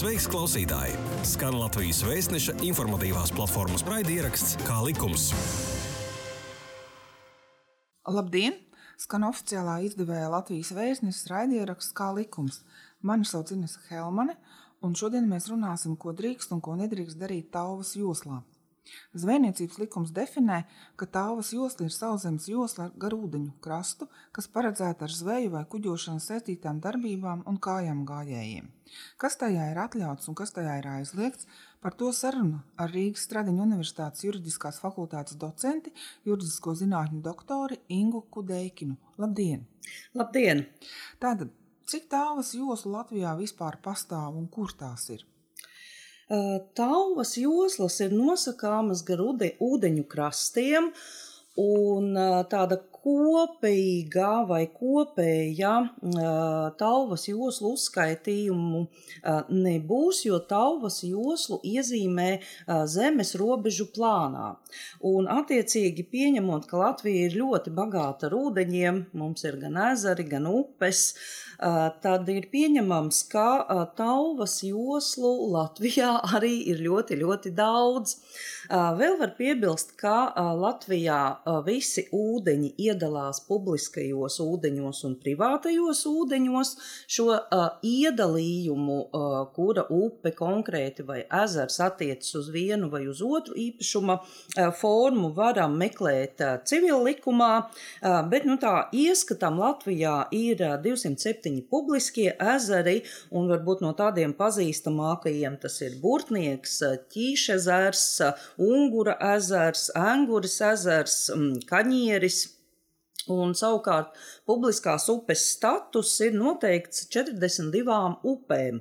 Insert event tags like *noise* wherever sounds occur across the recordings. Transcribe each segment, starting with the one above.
Sveiks, klausītāji! Skan Latvijas vēstneša informatīvās platformas raidieraksts Kā likums. Labdien! Skan oficiālā izdevēja Latvijas vēstneša raidieraksts Kā likums. Mani sauc Ines Helmane, un šodien mēs runāsim, ko drīkst un ko nedrīkst darīt Tauvas joslā. Zvejniecības likums definē, ka tāvas josla ir sauszemes josla gar ūdeņu krastu, kas paredzēta ar zveju vai kuģošanu saistītām darbībām un kājām gājējiem. Kas tajā ir atļauts un kas tajā ir aizliegts, par to sarunu ar Rīgas Stradiņu Universitātes juridiskās fakultātes docenti, juridisko zinātņu doktori Ingu Kudeikinu. Labdien! Labdien! Tātad, cik tāvas joslu Latvijā vispār pastāv un kur tās ir? Tauvas joslas ir nosakāmas gar ūdeņu krastiem, un tāda kopīga vai kopēja tauvas joslu uzskaitījumu nebūs, jo tauvas joslu iezīmē zemes robežu plānā. Un attiecīgi pieņemot, ka Latvija ir ļoti bagāta ar ūdeņiem, mums ir gan ezeri, gan upes, tad ir pieņemams, ka tauvas joslu Latvijā *laughs* arī ir ļoti, ļoti daudz. Vēl var piebilst, ka Latvijā visi ūdeņi iedalās publiskajos ūdeņos un privātajos ūdeņos. Šo iedalījumu, kura upe konkrēti vai ezers attiecas uz vienu vai uz otru īpašuma formu, varam meklēt civil likumā, bet nu, tā ieskatam Latvijā ir 207 septiņi publiskie ezeri, un varbūt no tādiem pazīstamākajiem tas ir Burtnieks, Ķīšezers, Ungura ezers, Enguris ezers, mm, Kaņieris. Un savukārt publiskās upes status ir noteikts 42 upēm,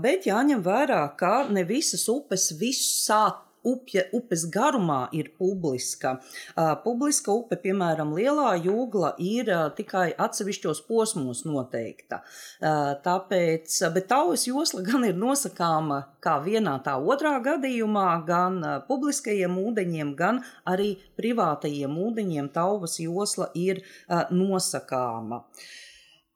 bet jāņem vērā, ka ne visas upes visu sāp upja, upes garumā ir publiska. Uh, publiska upe, piemēram, Lielā jūgla, ir uh, tikai atsevišķos posmos noteikta. Uh, tāpēc, bet taujas josla gan ir nosakāma kā vienā tā otrā gadījumā, gan uh, publiskajiem ūdeņiem, gan arī privātajiem ūdeņiem tauvas josla ir uh, nosakāma. Uh,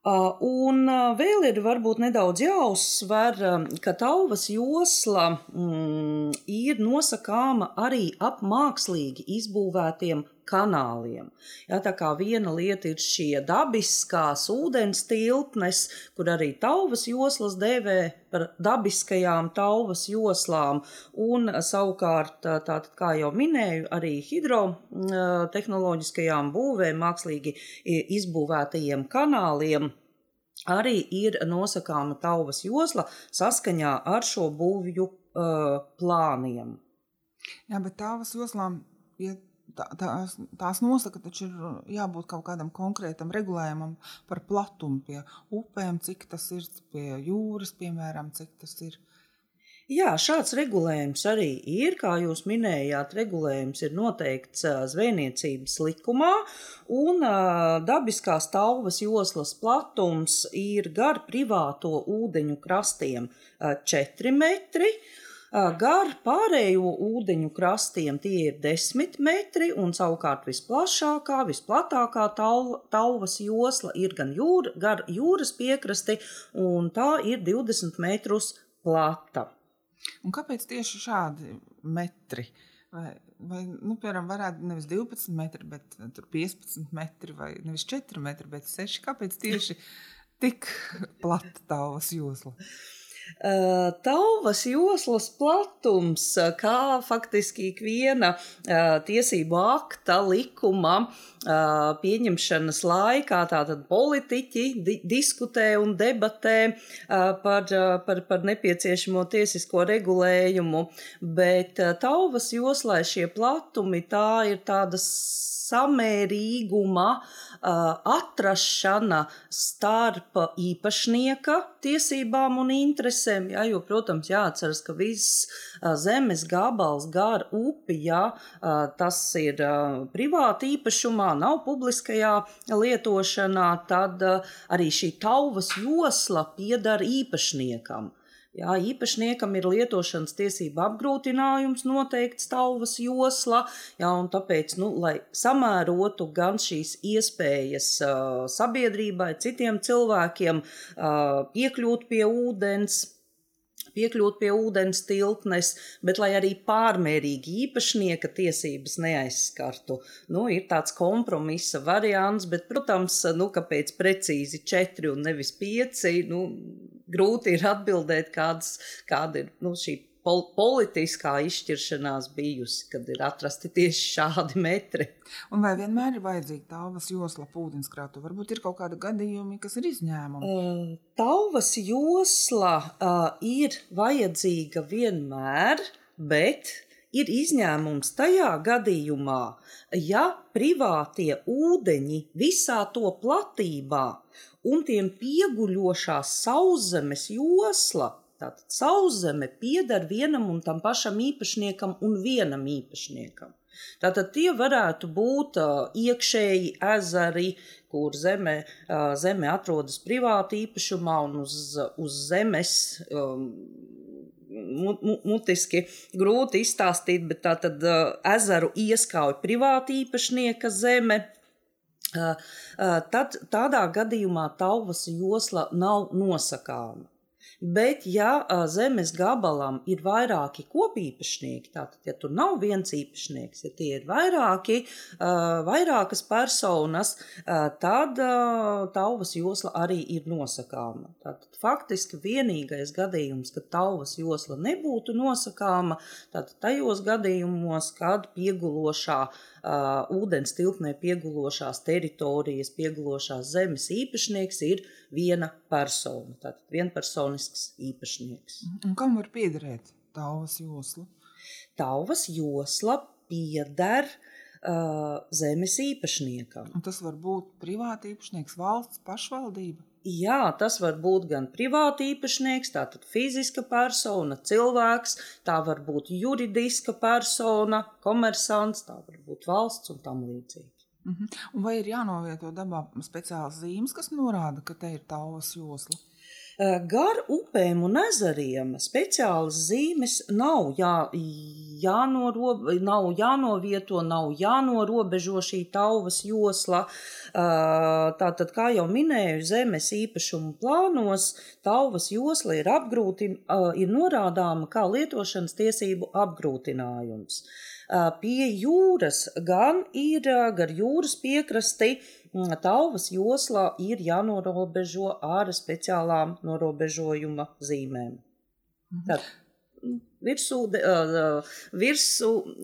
Un vēl ir varbūt nedaudz jāuzsver, ka tauvas josla mm, ir nosakāma arī ap mākslīgi izbūvētiem kanāliem. Jā, tā kā viena lieta ir šie dabiskās ūdens tilpnes, kur arī tauvas joslas dēvē par dabiskajām tauvas joslām, un savukārt, tātad, kā jau minēju, arī hidrotehnoloģiskajām būvēm, mākslīgi izbūvētajiem kanāliem arī ir nosakāma tauvas josla saskaņā ar šo būvju uh, plāniem. Jā, bet tāvas joslām, ja tā, tās, tās nosaka, taču ir jābūt kaut kādam konkrētam regulējumam par platumu pie upēm, cik tas ir pie jūras, piemēram, cik tas ir. Jā, šāds regulējums arī ir. Kā jūs minējāt, regulējums ir noteikts zvejniecības likumā, un dabiskās tauvas joslas platums ir gar privāto ūdeņu krastiem 4 metri. Gar pārējo ūdeņu krastiem tie ir 10 metri, un savukārt visplašākā, visplatākā tauvas josla ir gan jūra, gar jūras piekrasti, un tā ir 20 metrus plata. Un kāpēc tieši šādi metri? Vai, vai nu, piemēram, varētu nevis 12 metri, bet 15 metri, vai nevis 4 metri, bet 6. Kāpēc tieši tik plata tavas josla? Tauvas joslas platums, kā faktiski ikviena tiesību akta likuma pieņemšanas laikā, tātad politiķi di diskutē un debatē par, par, par nepieciešamo tiesisko regulējumu, bet tauvas joslai šie platumi tā ir tādas samērīguma atrašana starp īpašnieka tiesībām un interesēm. Jā, jo, protams, jāatceras, ka viss zemes gabals gar upi, jā, tas ir privāti īpašumā, nav publiskajā lietošanā, tad arī šī tauvas josla piedara īpašniekam. Jā, īpašniekam ir lietošanas tiesība apgrūtinājums noteikts tauvas josla, jā, un tāpēc, nu, lai samērotu gan šīs iespējas uh, sabiedrībai, citiem cilvēkiem uh, piekļūt pie ūdens, piekļūt pie ūdens tiltnes, bet lai arī pārmērīgi īpašnieka tiesības neaizskartu. Nu, ir tāds kompromisa variants, bet, protams, nu, kāpēc precīzi četri un nevis pieci, nu, grūti ir atbildēt, kādas, kāda ir nu, šī pol politiskā izšķiršanās bijusi, kad ir atrasti tieši šādi metri. Un vai vienmēr ir vajadzīga tālvas josla ūdenskrātu? Varbūt ir kaut kādi gadījumi, kas ir izņēmumi. Uh, tālvas josla uh, ir vajadzīga vienmēr, bet ir izņēmums tajā gadījumā, ja privātie ūdeņi visā to platībā un tiem pieguļošā sauszemes josla Tātad sauszeme pieder vienam un tam pašam īpašniekam un vienam īpašniekam. Tātad tie varētu būt iekšēji ezeri, kur zeme, zeme atrodas privāti īpašumā un uz, uz zemes. Um, mutiski grūti izstāstīt, bet tā tad uh, ezeru ieskauj privāti īpašnieka zeme. Uh, uh, tad tādā gadījumā tauvas josla nav nosakāma. Bet, ja zemes gabalam ir vairāki kopīpašnieki, tātad, ja tur nav viens īpašnieks, ja tie ir vairāki, vairākas personas, tad tauvas josla arī ir nosakāma. Tātad, faktiski vienīgais gadījums, kad tauvas josla nebūtu nosakāma, tātad tajos gadījumos, kad piegulošā ūdens tilpnē piegulošās teritorijas, piegulošās zemes īpašnieks ir viena persona. Tātad vienpersonisks īpašnieks. Un kam var piederēt tauvas josla? Tauvas josla pieder uh, zemes īpašniekam. Un tas var būt privāti īpašnieks, valsts pašvaldība. Jā, tas var būt gan privāti īpašnieks, tātad fiziska persona, cilvēks, tā var būt juridiska persona, komersants, tā var būt valsts un tam līdzīgi. Uh mhm. -huh. Un vai ir jānovieto dabā speciāls zīmes, kas norāda, ka te ir tauvas josla? Gar upēm un ezeriem speciālas zīmes nav, jā, jānorob, nav jānovieto, nav jānorobežo šī tauvas josla. Tātad, kā jau minēju, zemes īpašumu plānos tauvas josla ir, ir norādāma kā lietošanas tiesību apgrūtinājums. Pie jūras gan ir gar jūras piekrasti tauvas joslā ir jānorobežo ar speciālām norobežojuma zīmēm. Mhm. Tad, virs, ūde, virs,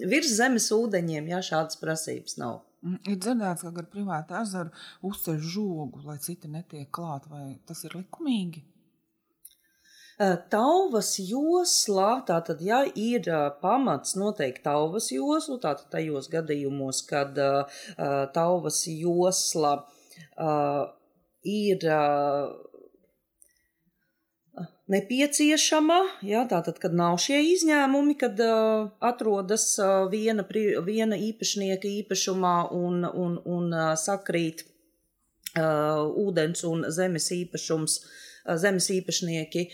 virs zemes ūdeņiem jā, šādas prasības nav. Mm, ir dzirdēts, ka ar privātu ezeru uzceļ žogu, lai citi netiek klāt, vai tas ir likumīgi? Tauvas joslā, tātad, ja ir pamats noteikti tauvas joslu, tātad tajos gadījumos, kad uh, tauvas josla uh, ir uh, nepieciešama, ja, tātad, kad nav šie izņēmumi, kad uh, atrodas uh, viena, viena īpašnieka īpašumā un, un, un uh, sakrīt uh, ūdens un zemes īpašums uh, zemes īpašnieki,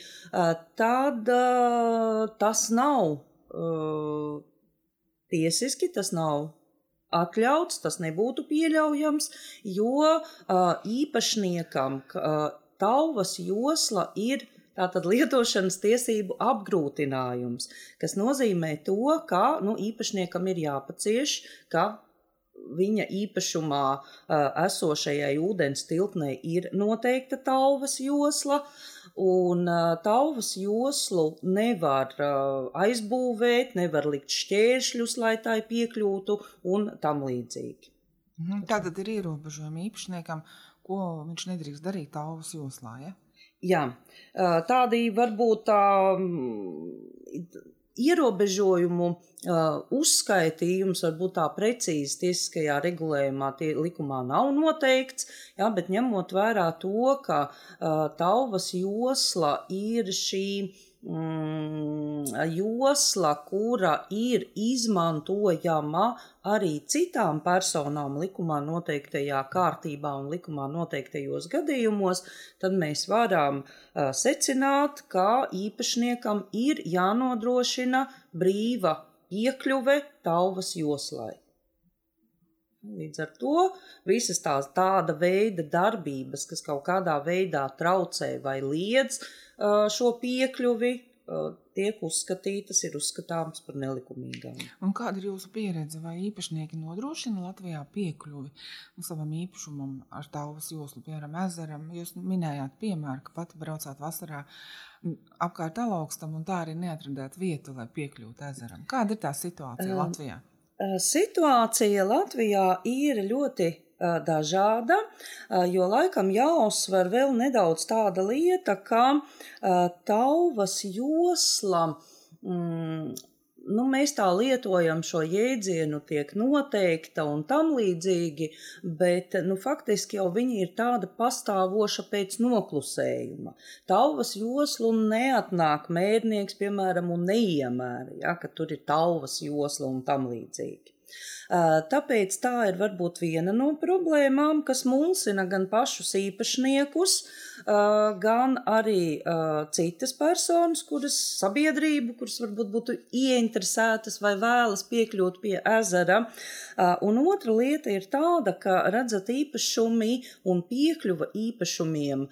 tad tas nav tiesiski, tas nav atļauts, tas nebūtu pieļaujams, jo īpašniekam tauvas josla ir Tātad lietošanas tiesību apgrūtinājums, kas nozīmē to, ka nu, īpašniekam ir jāpacieš, ka viņa īpašumā esošajai ūdens tilpnei ir noteikta tauvas josla, un tauvas joslu nevar aizbūvēt, nevar likt šķēršļus, lai tai piekļūtu un tam līdzīgi. Mhm, Tā tad ir ierobežojumi īpašniekam, ko viņš nedrīkst darīt tauvas joslā. Ja? Jā, tādi varbūt tā ierobežojumu uh, uzskaitījums varbūt tā precīzi tiesiskajā regulējumā, tie likumā nav noteikts, jā, bet ņemot vērā to, ka tauvas josla ir šī mm, josla, kura ir izmantojama arī citām personām likumā noteiktajā kārtībā un likumā noteiktajos gadījumos, tad mēs varam secināt, ka īpašniekam ir jānodrošina brīva piekļuve tauvas joslai. Līdz ar to visas tās tāda veida darbības, kas kaut kādā veidā traucē vai liedz uh, šo piekļuvi tiek uzskatītas, ir uzskatāmas par nelikumīgām. Un kāda ir jūsu pieredze? Vai īpašnieki nodrošina Latvijā piekļuvi savam īpašumam ar tālus joslu, piemēram, ezeram? Jūs minējāt piemēru, ka pati braucāt vasarā apkārt alaugstam un tā arī neatradāt vietu, lai piekļūtu ezeram. Kāda ir tā situācija um, Latvijā? Situācija Latvijā ir ļoti dažāda, jo laikam jāuzsver vēl nedaudz tāda lieta, ka tauvas josla. Mm, nu, mēs tā lietojam šo jēdzienu, tiek noteikta un tam līdzīgi, bet nu, faktiski jau viņi ir tāda pastāvoša pēc noklusējuma. Tauvas joslu neatnāk mērnieks, piemēram, un neiemēra, ja, ka tur ir tauvas josla un tam līdzīgi. Tāpēc tā ir varbūt viena no problēmām, kas mulsina gan pašus īpašniekus, gan arī citas personas, kuras sabiedrību, kuras varbūt būtu ieinteresētas vai vēlas piekļūt pie ezera. Un otra lieta ir tāda, ka redzat īpašumi un piekļuva īpašumiem,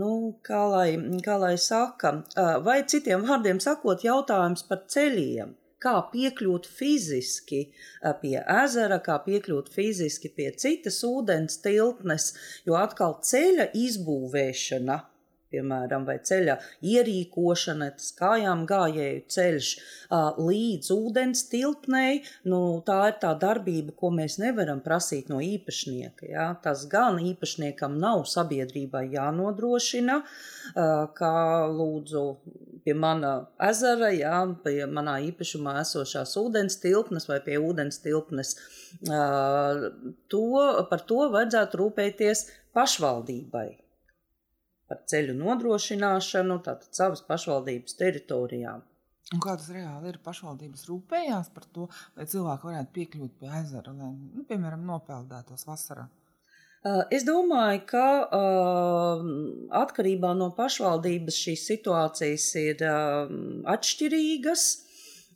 nu, kā lai, kā lai saka, vai citiem vārdiem sakot, jautājums par ceļiem kā piekļūt fiziski pie ezera, kā piekļūt fiziski pie citas ūdens tilpnes, jo atkal ceļa izbūvēšana piemēram, vai ceļa ierīkošana, tas kājām gājēju ceļš līdz ūdens tilpnei, nu, tā ir tā darbība, ko mēs nevaram prasīt no īpašnieka. Ja? Tas gan īpašniekam nav sabiedrībai jānodrošina, kā lūdzu pie mana ezera, jā, pie manā īpašumā esošās ūdens tilpnes vai pie ūdens tilpnes. To, par to vajadzētu rūpēties pašvaldībai par ceļu nodrošināšanu, tātad savas pašvaldības teritorijām. Un kā tas reāli ir? Pašvaldības rūpējās par to, lai cilvēki varētu piekļūt pie ezera, lai, nu, piemēram, nopeldētos vasarā. Es domāju, ka uh, atkarībā no pašvaldības šīs situācijas ir uh, atšķirīgas.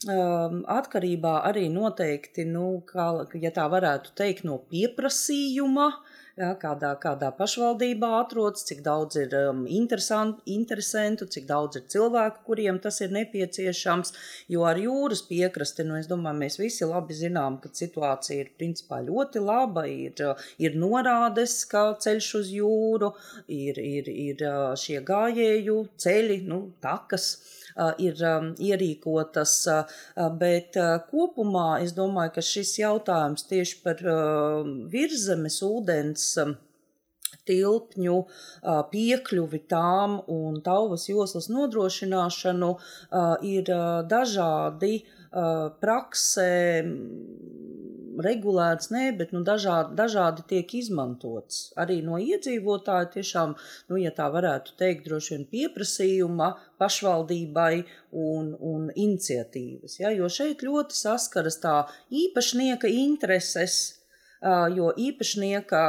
Uh, atkarībā arī noteikti, nu, kā, ja tā varētu teikt, no pieprasījuma, ja, kādā, kādā pašvaldībā atrodas, cik daudz ir um, interesantu, cik daudz ir cilvēku, kuriem tas ir nepieciešams. Jo ar jūras piekrasti, nu, es domāju, mēs visi labi zinām, ka situācija ir principā ļoti laba. Ir, ir norādes, kā ceļš uz jūru, ir, ir, ir šie gājēju ceļi, nu, takas ir ierīkotas, bet kopumā es domāju, ka šis jautājums tieši par virzemes ūdens tilpņu piekļuvi tām un tauvas joslas nodrošināšanu ir dažādi praksē regulēts, nē, bet nu, dažādi, dažādi tiek izmantots. Arī no iedzīvotāja tiešām, nu, ja tā varētu teikt, droši vien pieprasījuma pašvaldībai un, un iniciatīvas. Ja, jo šeit ļoti saskaras tā īpašnieka intereses, jo īpašnieka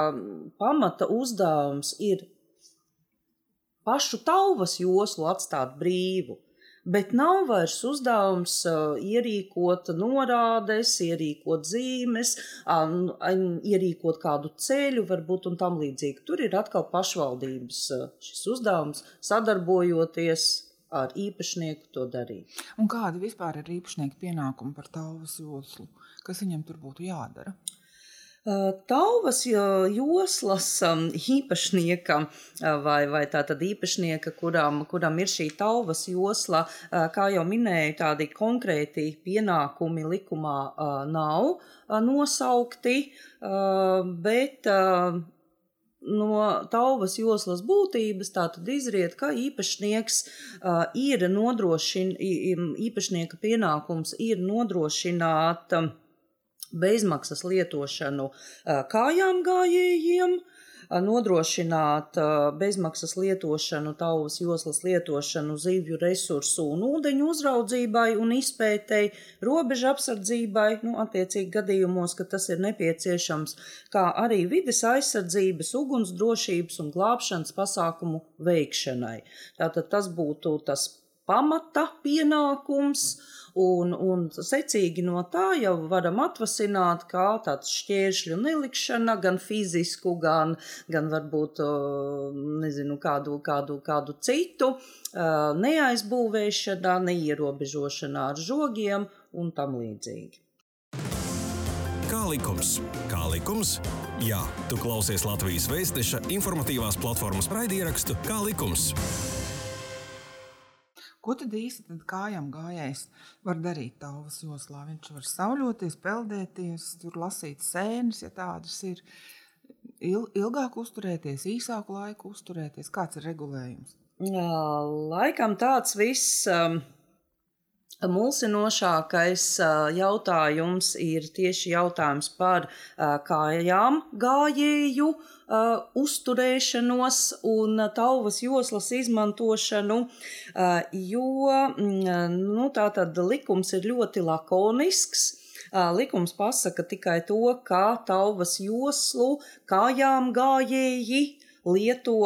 pamata uzdevums ir pašu tauvas joslu atstāt brīvu bet nav vairs uzdevums uh, ierīkot norādes, ierīkot zīmes, um, ierīkot kādu ceļu, varbūt un tam līdzīgi. Tur ir atkal pašvaldības uh, šis uzdevums sadarbojoties ar īpašnieku to darīt. Un kādi vispār ir īpašnieka pienākumi par tālus joslu? Kas viņam tur būtu jādara? Tauvas joslas īpašnieka vai, vai tātad īpašnieka, kuram, kuram ir šī tauvas josla, kā jau minēju, tādi konkrēti pienākumi likumā nav nosaukti, bet no tauvas joslas būtības tātad izriet, ka īpašnieks uh, ir nodrošin, īpašnieka pienākums ir nodrošināt uh, bezmaksas lietošanu kājām gājējiem, nodrošināt bezmaksas lietošanu, tauvas joslas lietošanu zivju resursu un ūdeņu uzraudzībai un izpētēji, robežu apsardzībai, nu, attiecīgi gadījumos, ka tas ir nepieciešams, kā arī vides aizsardzības, ugunsdrošības un glābšanas pasākumu veikšanai. Tātad tas būtu tas pamata pienākums, un, un secīgi no tā jau varam atvasināt kā tāds šķēršļu nelikšana, gan fizisku, gan, gan varbūt, nezinu, kādu, kādu, kādu citu, neaizbūvēšana, neierobežošana ar žogiem un tam līdzīgi. Kā likums? Kā likums? Jā, tu klausies Latvijas Vēstneša informatīvās platformas raidierakstu Kā likums. Ko tad īsti tad kājām gājējs var darīt tālvas joslā? Viņš var sauļoties, peldēties, tur lasīt sēnes, ja tādas ir. Il, ilgāk uzturēties, īsāku laiku uzturēties. Kāds ir regulējums? Jā, laikam tāds viss. Um Mulsinošākais jautājums ir tieši jautājums par kājām gājēju uzturēšanos un tauvas joslas izmantošanu, jo nu, tātad likums ir ļoti lakonisks. Likums pasaka tikai to, kā tauvas joslu kājām gājēji lieto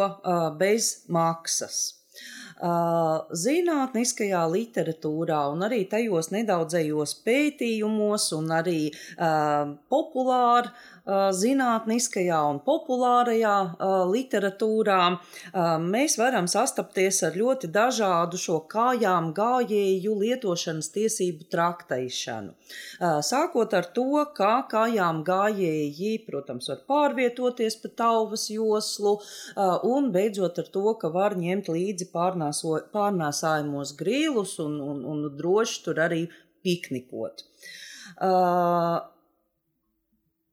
bez maksas zinātniskajā literatūrā un arī tajos nedaudzajos pētījumos un arī populāri zinātniskajā un populārajā literatūrā, mēs varam sastapties ar ļoti dažādu šo kājām gājēju lietošanas tiesību traktēšanu. Sākot ar to, ka kājām gājēji, protams, var pārvietoties pa tauvas joslu, un beidzot ar to, ka var ņemt līdzi pārnāso, pārnēsājumos grīlus un, un, un droši tur arī piknikot. Uh,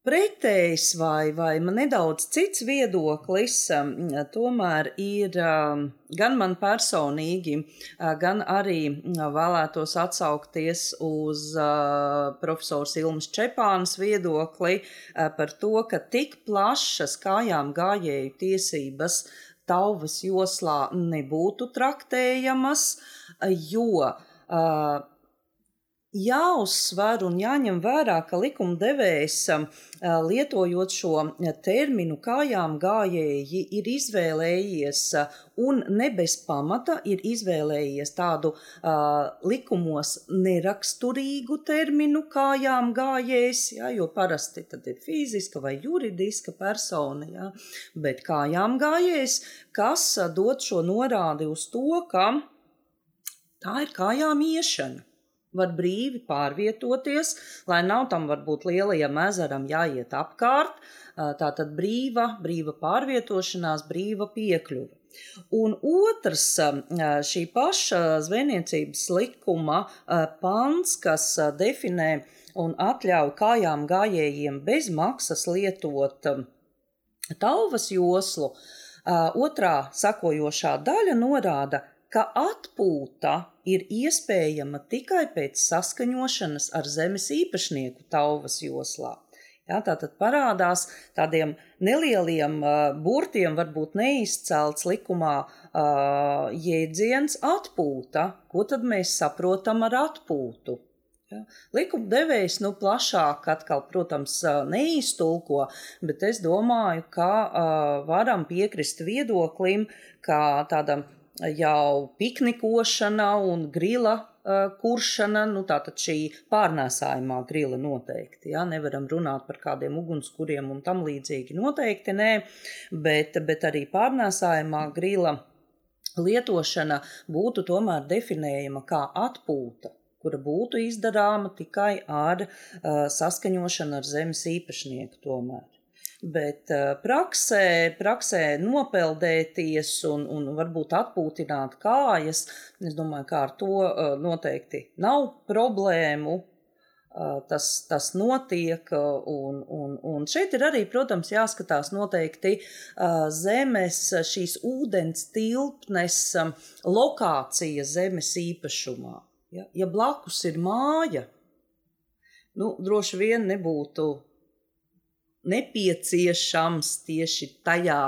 pretējs vai, vai nedaudz cits viedoklis, um, tomēr ir um, gan man personīgi, uh, gan arī uh, vēlētos atsaukties uz uh, profesors Ilmas Čepānas viedokli par to, ka tik plašas kājām gājēju tiesības tauvas joslā nebūtu traktējamas, jo uh, jāuzsver un jāņem vērā, ka likumdevējs lietojot šo terminu kājām gājēji ir izvēlējies un ne bez pamata ir izvēlējies tādu uh, likumos neraksturīgu terminu kājām gājējs, ja, jo parasti tad ir fiziska vai juridiska persona, ja, bet kājām gājējs, kas dod šo norādi uz to, ka tā ir kājām iešana var brīvi pārvietoties, lai nav tam varbūt lielajam ezeram jāiet apkārt. Tā tad brīva, brīva pārvietošanās, brīva piekļuve. Un otrs, šī paša zvejniecības likuma pants, kas definē un atļauj kājām gājējiem bez maksas lietot tauvas joslu, otrā sakojošā daļa norāda, ka atpūta ir iespējama tikai pēc saskaņošanas ar zemes īpašnieku tauvas joslā. Ja, tā tad parādās tādiem nelieliem uh, burtiem, varbūt neizcelts likumā uh, jēdziens atpūta. Ko tad mēs saprotam ar atpūtu? Ja. Likuma devējs nu, plašāk, atkal, protams, neiztulko, bet es domāju, ka uh, varam piekrist viedoklim, ka tādam jau piknikošana un grila uh, kuršana, nu tātad šī pārnēsājumā grila noteikti, jā, nevaram runāt par kādiem ugunskuriem un tam līdzīgi noteikti nē, bet, bet arī pārnēsājumā grila lietošana būtu tomēr definējama kā atpūta, kura būtu izdarāma tikai ar uh, saskaņošanu ar zemes īpašnieku tomēr. Bet uh, praksē, praksē nopeldēties un, un varbūt atpūtināt kājas, es domāju, ka ar to uh, noteikti nav problēmu. Uh, tas, tas notiek, un, un, un šeit ir arī, protams, jāskatās noteikti zemes, šīs ūdens tilpnes lokācija zemes īpašumā. Ja, ja blakus ir māja, nu, droši vien nebūtu nepieciešams tieši tajā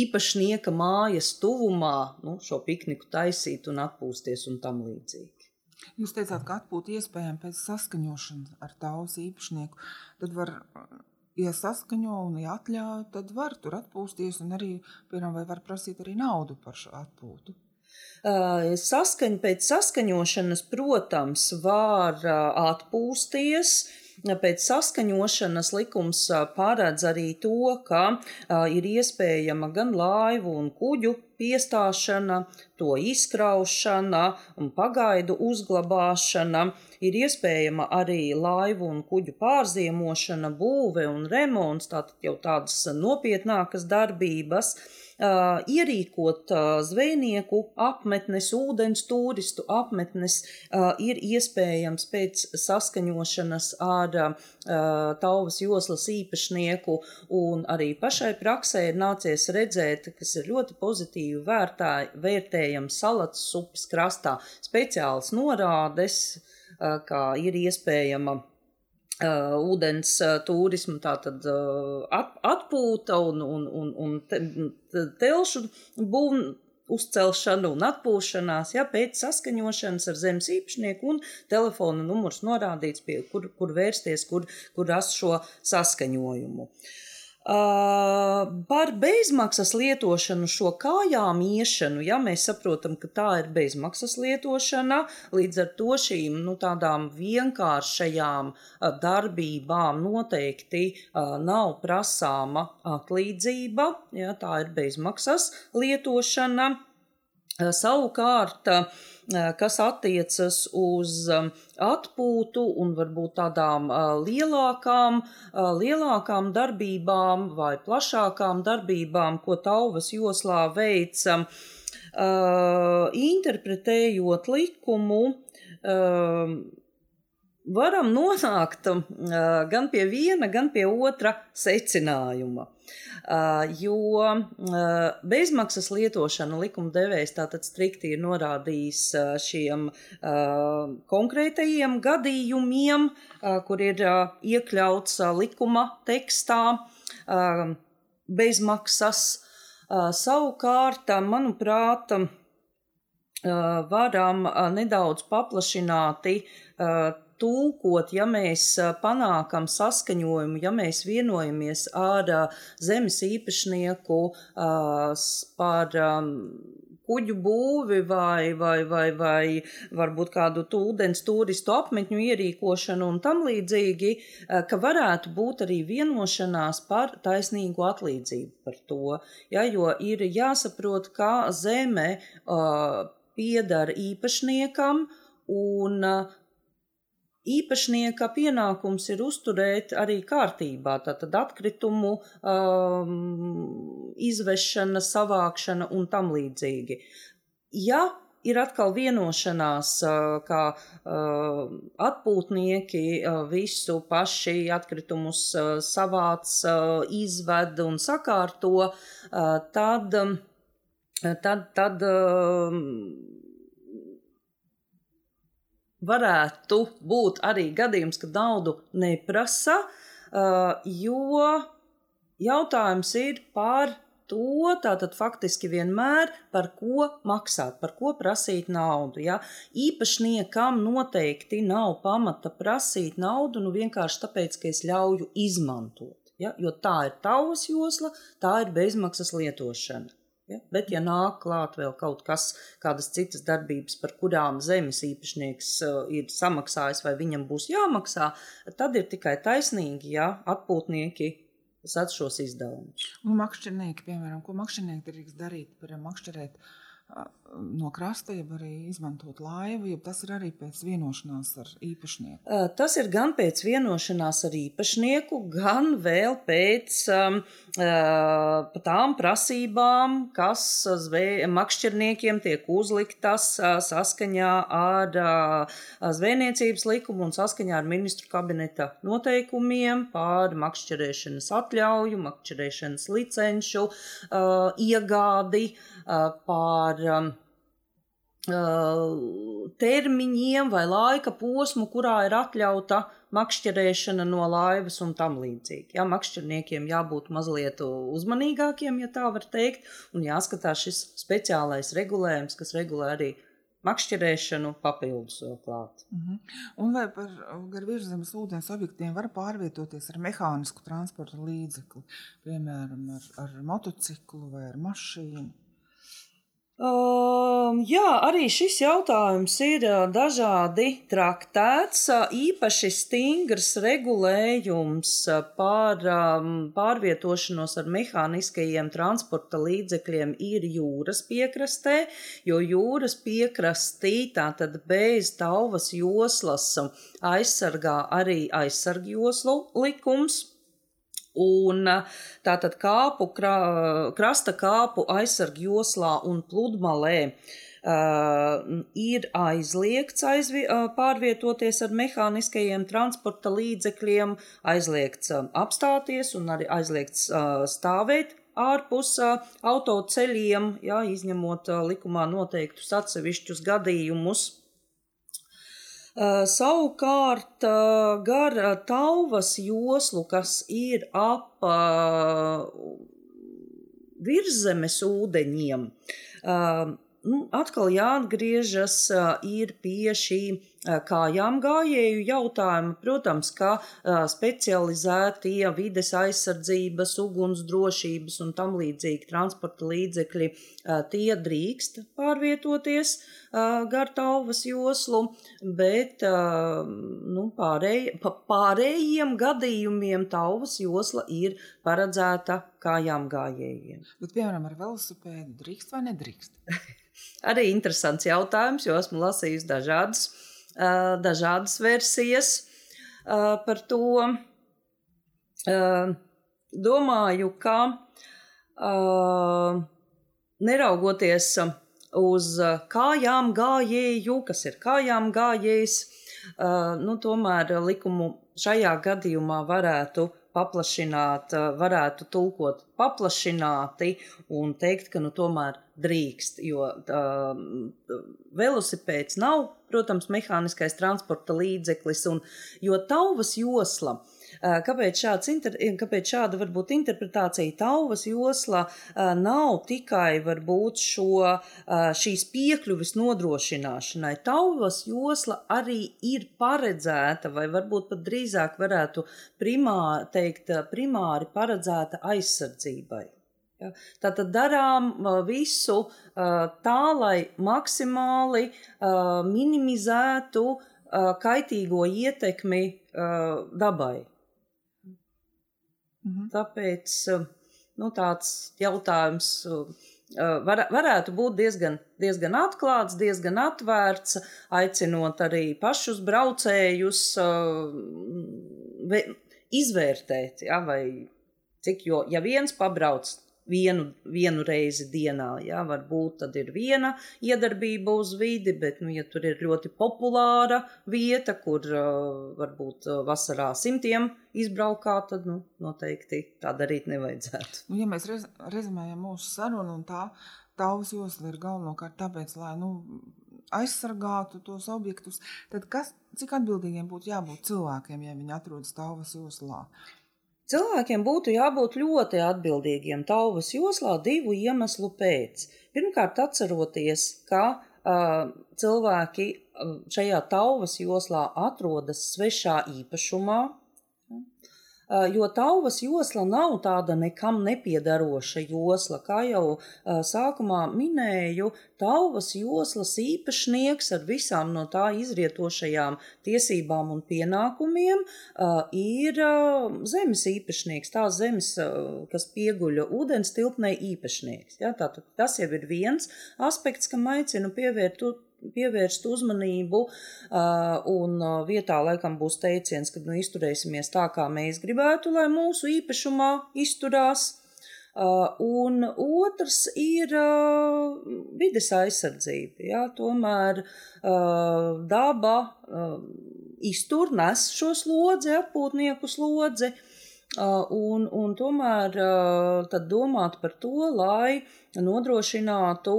īpašnieka mājas tuvumā nu, šo pikniku taisīt un atpūsties un tam līdzīgi. Jūs teicāt, ka atpūta iespējama pēc saskaņošanas ar tautas īpašnieku. Tad var, ja saskaņo un ja atļauj, tad var tur atpūsties un arī, piemēram, vai var prasīt arī naudu par šo atpūtu. Saskaņa pēc saskaņošanas, protams, var atpūsties, Pēc saskaņošanas likums paredz arī to, ka ir iespējama gan laivu un kuģu piestāšana, to izkraušana un pagaidu uzglabāšana. Ir iespējama arī laivu un kuģu pārziemošana, būve un remonts, tātad jau tādas nopietnākas darbības uh, ierīkot uh, zvejnieku apmetnes, ūdens turistu apmetnes, uh, ir iespējams pēc saskaņošanas ar uh, tauvas joslas īpašnieku, un arī pašai praksē ir nācies redzēt, kas ir ļoti pozitīvi vērtā, vērtējams salats upes krastā, speciāls norādes, uh, kā ir iespējama Uh, ūdens uh, turismu, tātad uh, at, atpūta un, un, un, un te, telšu būvnu uzcelšana un atpūšanās, ja, pēc saskaņošanas ar zemes īpašnieku un telefona numurs norādīts, pie kur, kur vērsties, kur, kur rast šo saskaņojumu. Uh, Par bezmaksas lietošanu, šo kājām iešanu, ja mēs saprotam, ka tā ir bezmaksas lietošana, līdz ar to šīm nu, tādām vienkāršajām darbībām noteikti nav prasāma atlīdzība, ja tā ir bezmaksas lietošana. Savukārt, kas attiecas uz atpūtu un varbūt tādām lielākām, lielākām darbībām vai plašākām darbībām, ko tauvas joslā veica, interpretējot likumu, varam nonākt gan pie viena, gan pie otra secinājuma. Jo bezmaksas lietošana likumdevējs tātad strikti ir norādījis šiem konkrētajiem gadījumiem, kur ir iekļauts likuma tekstā bezmaksas. Savukārt, manuprāt, varam nedaudz paplašināti tulkot, ja mēs panākam saskaņojumu, ja mēs vienojamies ar zemes īpašnieku par kuģu būvi vai, vai, vai, vai varbūt kādu ūdens turistu apmetņu ierīkošanu un tam līdzīgi, ka varētu būt arī vienošanās par taisnīgu atlīdzību par to. Ja, jo ir jāsaprot, kā zeme uh, piedara īpašniekam un uh, īpašnieka pienākums ir uzturēt arī kārtībā, tātad atkritumu um, izvešana, savākšana un tam līdzīgi. Ja ir atkal vienošanās, uh, ka uh, atpūtnieki uh, visu paši atkritumus savāc, izved un sakārto, tad, tad, tad um, varētu būt arī gadījums, kad naudu neprasa, jo jautājums ir par to, tātad faktiski vienmēr par ko maksāt, par ko prasīt naudu. Ja? Īpašniekam noteikti nav pamata prasīt naudu, nu vienkārši tāpēc, ka es ļauju izmantot. Ja? Jo tā ir tavas josla, tā ir bezmaksas lietošana. Ja? Bet, ja nāk klāt vēl kaut kas, kādas citas darbības, par kurām zemes īpašnieks uh, ir samaksājis vai viņam būs jāmaksā, tad ir tikai taisnīgi, ja atpūtnieki sats šos izdevumus. Un makšķernieki, piemēram, ko makšķernieki drīkst darīt, piemēram, makšķerēt no krasta, jeb arī izmantot laivu, jeb tas ir arī pēc vienošanās ar īpašnieku? Tas ir gan pēc vienošanās ar īpašnieku, gan vēl pēc um, tām prasībām, kas zvē, makšķerniekiem tiek uzliktas saskaņā ar zvejniecības likumu un saskaņā ar ministru kabineta noteikumiem par makšķerēšanas atļauju, makšķerēšanas licenšu iegādi, par par um, uh, termiņiem vai laika posmu, kurā ir atļauta makšķerēšana no laivas un tam līdzīgi. Jā, makšķerniekiem jābūt mazliet uzmanīgākiem, ja tā var teikt, un jāskatās šis speciālais regulējums, kas regulē arī makšķerēšanu papildus vēl klāt. Uh mhm. -huh. Un vai par gar virszemes ūdens objektiem var pārvietoties ar mehānisku transporta līdzekli, piemēram, ar, ar motociklu vai ar mašīnu? Um, jā, arī šis jautājums ir dažādi traktēts. Īpaši stingrs regulējums par um, pārvietošanos ar mehāniskajiem transporta līdzekļiem ir jūras piekrastē, jo jūras piekrastī tātad bez tauvas joslas aizsargā arī aizsargjoslu likums. Un tātad kāpu, krasta kāpu aizsargu joslā un pludmalē uh, ir aizliegts aizvi, uh, pārvietoties ar mehāniskajiem transporta līdzekļiem, aizliegts uh, apstāties un arī aizliegts uh, stāvēt ārpus uh, autoceļiem, jā, izņemot uh, likumā noteiktus atsevišķus gadījumus. Uh, savukārt, uh, gar tauvas joslu, kas ir ap virszemes ūdeņiem, nu, atkal jāatgriežas pie šī kājām gājēju jautājumu. Protams, ka specializētie vides aizsardzības, ugunsdrošības un tam līdzīgi transporta līdzekļi tie drīkst pārvietoties gar tauvas joslu, bet nu, pārēj, pārējiem gadījumiem tauvas josla ir paredzēta kājām gājējiem. Bet, piemēram, ar velosipēdu drīkst vai nedrīkst? *laughs* Arī interesants jautājums, jo esmu lasījusi dažādas dažādas versijas par to. Domāju, ka neraugoties uz kājām gājēju, kas ir kājām gājējs, nu, tomēr likumu šajā gadījumā varētu paplašināt, varētu tulkot paplašināti un teikt, ka nu tomēr drīkst, jo uh, velosipēds nav, protams, mehāniskais transporta līdzeklis, un jo tauvas josla uh, Kāpēc, inter, kāpēc šāda var būt interpretācija? Tauvas josla nav tikai varbūt šo, šīs piekļuves nodrošināšanai. Tauvas josla arī ir paredzēta, vai varbūt pat drīzāk varētu primā, teikt, primāri paredzēta aizsardzībai. Ja, Tātad darām visu tā, lai maksimāli minimizētu kaitīgo ietekmi dabai. Mhm. Tāpēc nu, tāds jautājums var, varētu būt diezgan, diezgan atklāts, diezgan atvērts, aicinot arī pašus braucējus izvērtēt, ja, vai cik, jo ja viens pabrauc vienu, vienu reizi dienā. Jā, varbūt tad ir viena iedarbība uz vidi, bet, nu, ja tur ir ļoti populāra vieta, kur uh, varbūt vasarā simtiem izbraukā, tad nu, noteikti tā darīt nevajadzētu. Nu, ja mēs rez rezumējam mūsu sarunu, un tā tauvas josla ir galvenokārt tāpēc, lai nu, aizsargātu tos objektus, tad kas, cik atbildīgiem būtu jābūt cilvēkiem, ja viņi atrodas tauvas joslā? Cilvēkiem būtu jābūt ļoti atbildīgiem tauvas joslā divu iemeslu pēc. Pirmkārt, atceroties, ka uh, cilvēki šajā tauvas joslā atrodas svešā īpašumā, jo tauvas josla nav tāda nekam nepiedaroša josla. Kā jau eh, sākumā minēju, tauvas joslas īpašnieks ar visām no tā izrietošajām tiesībām un pienākumiem eh, ir zemes īpašnieks, tās zemes, kas pieguļa ūdens tilpnei īpašnieks. Ja, tātad tas jau ir viens aspekts, kam aicinu pievērt pievērst uzmanību, un vietā laikam būs teiciens, ka nu, izturēsimies tā, kā mēs gribētu, lai mūsu īpašumā izturās. Un otrs ir vides aizsardzība. Jā, tomēr daba iztur, nes šo slodzi, apūtnieku slodzi. Un, un tomēr domāt par to, lai nodrošinātu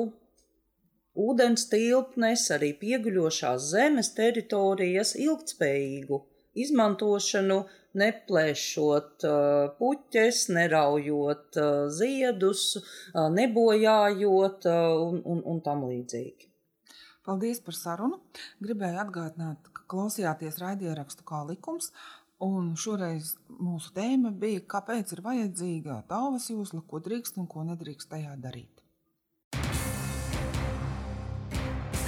ūdens tilpnes, arī pieguļošās zemes teritorijas ilgtspējīgu izmantošanu, neplēšot uh, puķes, neraujot uh, ziedus, uh, nebojājot un, un, un tam līdzīgi. Paldies par sarunu. Gribēju atgādināt, ka klausījāties raidierakstu kā likums, un šoreiz mūsu tēma bija, kāpēc ir vajadzīga tauvas jūsla, ko drīkst un ko nedrīkst tajā darīt.